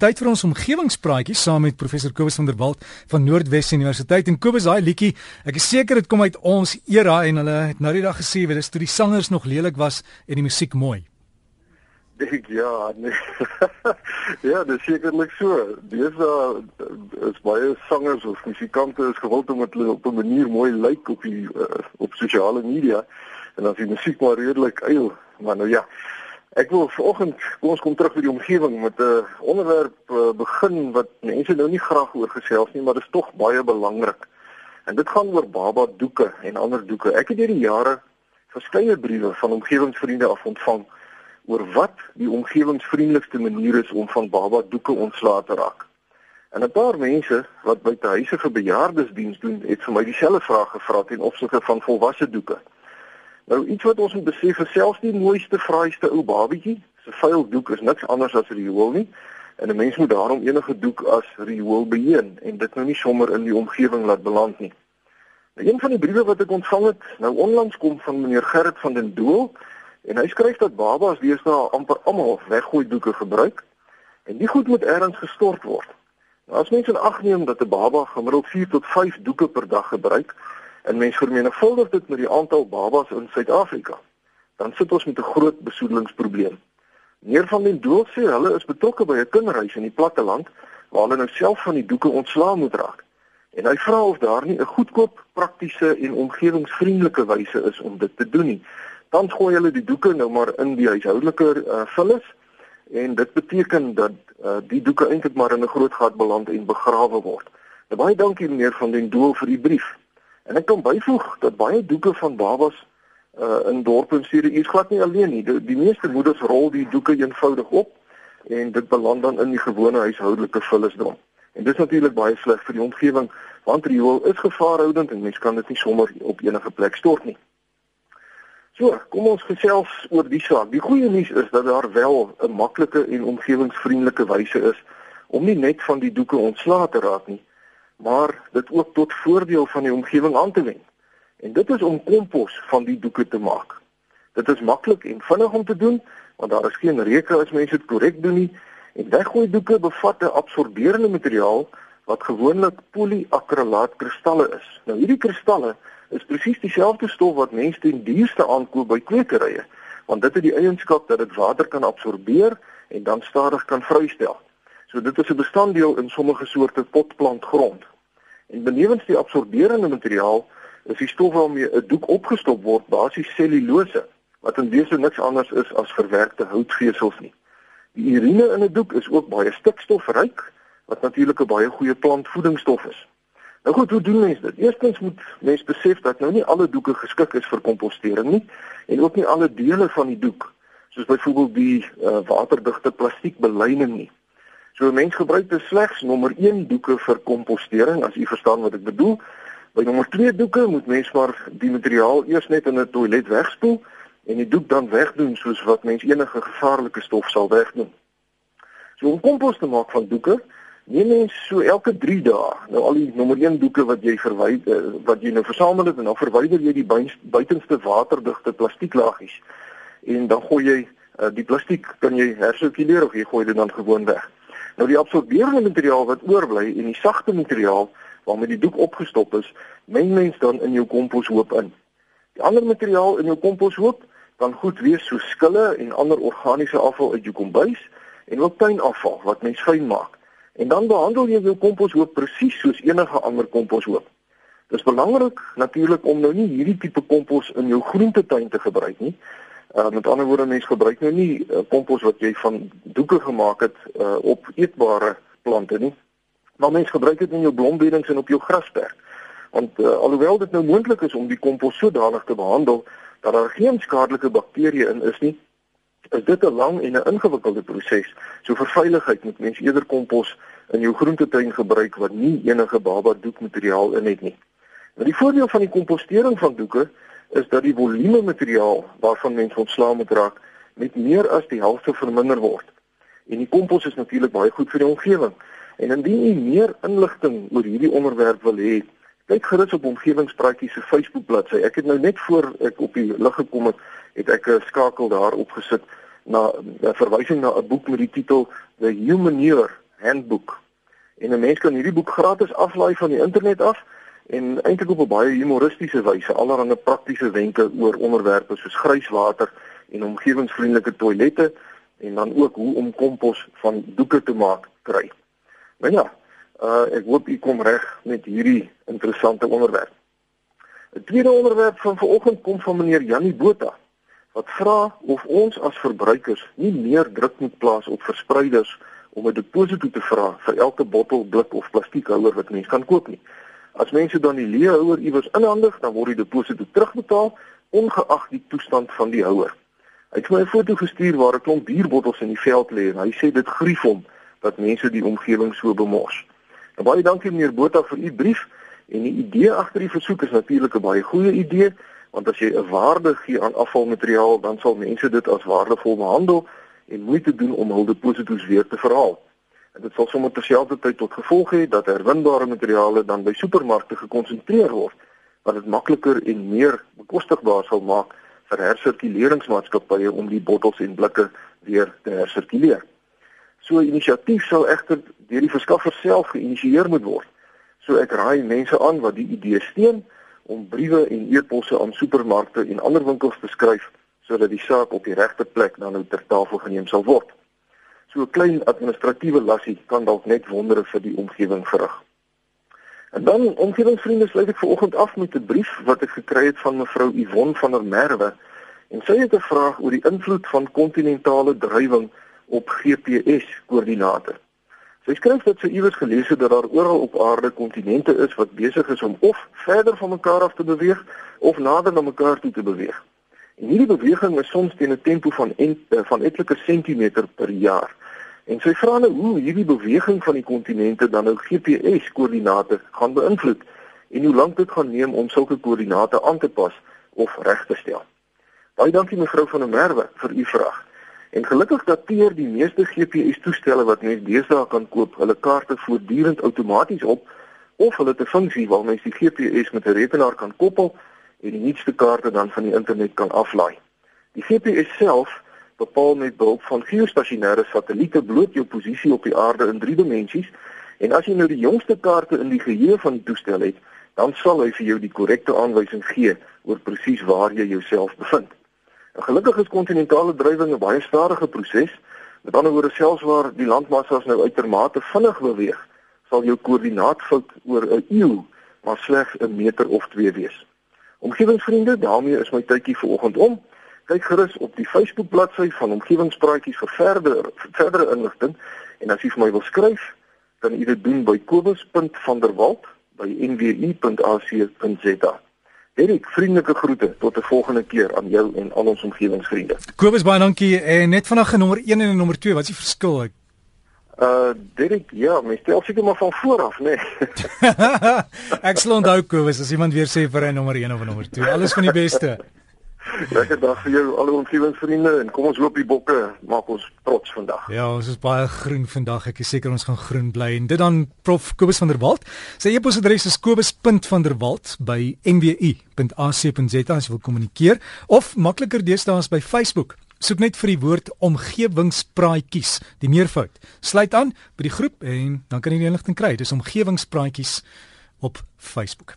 Tyd vir ons omgewingspraatjie saam met professor Kobus van der Walt van Noordwes Universiteit en Kobus daai liedjie ek is seker dit kom uit ons era en hulle het nou die dag gesê weet dis toe die sangers nog lelik was en die musiek mooi. Ek ja, nee. ja, dis sekerlik so. Dis uh, is baie sangers of musikante is gewild om dit op 'n manier mooi lyk op die uh, op sosiale media en dan is die musiek maar redelik eil, maar nou ja. Ek wil vanoggend kom ons kom terug by die omgewing met 'n onderwerp uh, begin wat mense nou nie graag oor gesels nie, maar dit is tog baie belangrik. En dit gaan oor baba doeke en ander doeke. Ek het hierdie jare verskeie briewe van omgewingsvriende af ontvang oor wat die omgewingsvriendelikste manier is om van baba doeke ontslae te raak. En 'n paar mense wat by huise vir bejaardesdiens doen, het vir my dieselfde vraag gevra ten opsigte van volwasse doeke. Nou iets wat ons moet besef is selfs die mooiste fraaiste ou babietjie, se vuil doek is niks anders as riool nie. En 'n mens moet daarom enige doek as riool beheen en dit nou nie sommer in die omgewing laat beland nie. Nou een van die briewe wat ek ontvang het, nou onlangs kom van meneer Gerrit van den Doel en hy skryf dat babas deesdae amper almal weggooi doeke gebruik en die goed moet ergens gestort word. Nou as mense in ag neem dat 'n baba gemiddeld 4 tot 5 doeke per dag gebruik, en mens vermenigvuldig dit met die aantal babas in Suid-Afrika, dan sit ons met 'n groot besoedelingsprobleem. Meer van die doel sê hulle is betrokke by 'n kinderhuis in die platteland waar hulle nou self van die doeke ontslaa moet raak. En hy vra of daar nie 'n goedkoop, praktiese en omgewingsvriendelike wyse is om dit te doen nie. Dan gooi hulle die doeke nou maar in die huishoudelike uh, vullis en dit beteken dat uh, die doeke eintlik maar in 'n groot gat beland en begrawe word. Nou, baie dankie meneer van den Doel vir die brief. En ek kan byvoeg dat baie doeke van babas uh, in dorpe en stede is glad nie alleen nie. Die, die meeste moeders rol die doeke eenvoudig op en dit beland dan in die gewone huishoudelike vullisdrom. En dit is natuurlik baie sleg vir die omgewing want riool is gevaarhoudend en mens kan dit nie sommer op enige plek stort nie. So, kom ons gesels oor die saak. Die goeie nuus is dat daar wel 'n maklike en omgewingsvriendelike wyse is om nie net van die doeke ontslae te raak nie, maar dit ook tot voordeel van die omgewing aan te wend. En dit is om kompos van die doeke te maak. Dit is maklik en vinnig om te doen want daar is geen reuke as mense dit korrek doen nie en weggooi doeke bevat 'n absorberende materiaal wat gewoonlik polyakrylaat kristalle is. Nou hierdie kristalle is presies dieselfde stof wat mense ten duurste aankoop by kwekerye want dit het die eienskap dat dit water kan absorbeer en dan stadig kan vrystel. So dit is 'n bestanddeel in sommige soorte potplantgrond. En benewens die absorberende materiaal is die stof waarmee 'n doek opgestop word basies selulose wat in wese niks anders is as verwerkte houtveesels nie. Die urine in 'n doek is ook baie stikstofryk wat natuurlik 'n baie goeie plantvoedingsstof is. Nou goed, hoe doen mense dit? Eerstens moet mense besef dat nou nie alle doeke geskik is vir kompostering nie en ook nie alle dele van die doek soos byvoorbeeld die uh, waterdigte plastiek beleining nie So 'n mens gebruik dus slegs nommer 1 doeke vir kompostering as u verstaan wat ek bedoel. By nommer 2 doeke moet mens maar die materiaal eers net in 'n toilet wegspoel en die doek dan wegdoen soos wat mens enige gevaarlike stof sal wegdoen. So om kompos te maak van doeke, neem mens so elke 3 dae nou al die nommer 1 doeke wat jy verwyder eh, wat jy nou versamel het en dan verwyder jy die buitenste waterdigte plastieklaagies en dan gooi jy uh, die plastiek kan jy hersirkuleer of jy gooi dit dan gewoon weg. Nou die absorberende materiaal wat oorbly en die sagte materiaal waarmee die doek opgestop is, meng mens dan in jou komposhoop in. Die ander materiaal in jou komposhoop kan goed wees so skille en ander organiese afval uit jou kombuis en ook tuinafval wat mens fyn maak. En dan behandel jy jou komposhoop presies soos enige ander komposhoop. Dit is belangrik natuurlik om nou nie hierdie tipe kompos in jou groentetuin te gebruik nie, Uh, met ander woorde mense gebruik nou nie uh, kompos wat jy van doeke gemaak het uh, op eetbare plante nie. Maar mense gebruik dit in jou blombeddings en op jou grasperk. Want uh, alhoewel dit nou moontlik is om die kompos sodanig te behandel dat daar geen skadelike bakterieë in is nie, is dit 'n lang en 'n ingewikkelde proses. So vir veiligheid moet mense eerder kompos in jou groentetuin gebruik wat nie enige baba doekmateriaal in het nie. Nou die voordeel van die kompostering van doeke is dat die volume materiaal waarvan mens ontslaa moet raak met meer as die helfte verminder word. En die kompos is natuurlik baie goed vir die omgewing. En indien u meer inligting oor hierdie onderwerp wil hê, kyk gerus op omgewingspraatjies se Facebook bladsy. Ek het nou net voor ek op die lig gekom het, het ek 'n skakel daar opgesit na 'n verwysing na 'n boek met die titel The Human Year Handbook. En 'n mens kan hierdie boek gratis aflaai van die internet af en eintlik op 'n baie humoristiese wyse allerlei praktiese wenke oor onderwerpe soos grijswater en omgewingsvriendelike toilette en dan ook hoe om kompos van doeke te maak kry. Nou ja, uh, ek hoop u kom reg met hierdie interessante onderwerp. 'n Tweede onderwerp van vanoggend kom van meneer Jannie Botha wat vra of ons as verbruikers nie meer druk moet plaas op verspreiders om 'n deposito te vra vir elke bottel, blik of plastiekhouer wat mens kan koop nie. As mense dan die leehouer iewers inhandig, dan word die deposito terugbetaal ongeag die toestand van die houer. Hy het my 'n foto gestuur waar 'n klomp bierbottels in die veld lê en hy sê dit grief hom dat mense die omgewing so bemors. En baie dankie meneer Botha vir u brief en die idee agter die versoek is natuurlik 'n baie goeie idee want as jy 'n waarde gee aan afvalmateriaal dan sal mense dit as waardevol behandel en moeite doen om hul deposito's weer te verhaal. En dit sal sommer terselfdertyd tot gevolg hê dat herwinbare materiale dan by supermarkte gekonsentreer word wat dit makliker en meer bekostigbaar sal maak vir hersirkuleringsmaatskappye om die bottels en blikke weer te hersirkuleer. So 'n inisiatief sou egter deur die verskaffer self geïnisieer moet word. So ek raai mense aan wat die idee steun om briewe en e-posse aan supermarkte en ander winkels te skryf sodat die saak op die regte plek dan nou ter tafel geneem sal word. So 'n klein administratiewe lassie kan dalk net wondere vir die omgewing verrig. En dan omgewingsvriende sluit ek vanoggend af met 'n brief wat ek gekry het van mevrou Yvonne van der Merwe en sy het 'n vraag oor die invloed van kontinentale drywing op GPS koördinate. Sy skryf dat sy iewers gelees het dat daar oral op aarde kontinente is wat besig is om of verder van mekaar af te beweeg of nader na mekaar toe te beweeg. En hierdie beweging is soms teen 'n tempo van en, van etlike sentimeter per jaar. En sy vra nou hoe hierdie beweging van die kontinente dan nou GPS koördinate gaan beïnvloed en hoe lank dit gaan neem om sulke koördinate aan te pas of reg te stel. Baie dankie mevrou van der Merwe vir u vraag. En gelukkig dateer die meeste GPS toestelle wat mens deesdae kan koop, hulle kaarte voortdurend outomaties op of hulle het 'n funksie waar mens die GPS met 'n rekenaar kan koppel en die nuutste kaarte dan van die internet kan aflaai. Die GPS self bepaal met behulp van geostasionêre satelliete bloot jou posisie op die aarde in 3 dimensies en as jy nou die jongste kaarte in die geheue van die toestel het, dan sal hy vir jou die korrekte aanwysing gee oor presies waar jy jouself bevind. En gelukkig is kontinentale drywing 'n baie stadige proses. Met ander woorde selfs waar die landmassas nou uitermate vinnig beweeg, sal jou koördinaatfout oor 'n eeu maar slegs 'n meter of 2 wees. Omgewingsvriende, daarmee is my tydjie vir oggend om kyk gerus op die Facebook bladsy van omgewingspraatjies vir verder vir verdere inligting en as jy vir my wil skryf kan jy dit doen by kobus.vanderwalt by nwu.ac.za. Erik, vriendelike groete tot 'n volgende keer aan jou en al ons omgewingsvriende. Kobus baie dankie en net vanaand nommer 1 en nommer 2, wat is die verskil? Ek Uh Derek, ja, my stel seker maar van voor af, né? Nee. ek sal onthou Kobus as iemand weer sê vir 'n nommer 1 of nommer 2. Alles van die beste. Lekker dag vir jou al ons omgewingsvriende en kom ons loop die bokke maak ons trots vandag. Ja, ons is baie groen vandag. Ek is seker ons gaan groen bly. En dit dan Prof Kobus van der Walt. Sy e-posadres is kobus.vanderwalt by nwu.ac.za as jy wil kommunikeer of makliker deesdae is by Facebook. Soek net vir die woord omgewingspraatjies, die meervoud. Sluit aan by die groep en dan kan jy die inligting kry. Dis omgewingspraatjies op Facebook.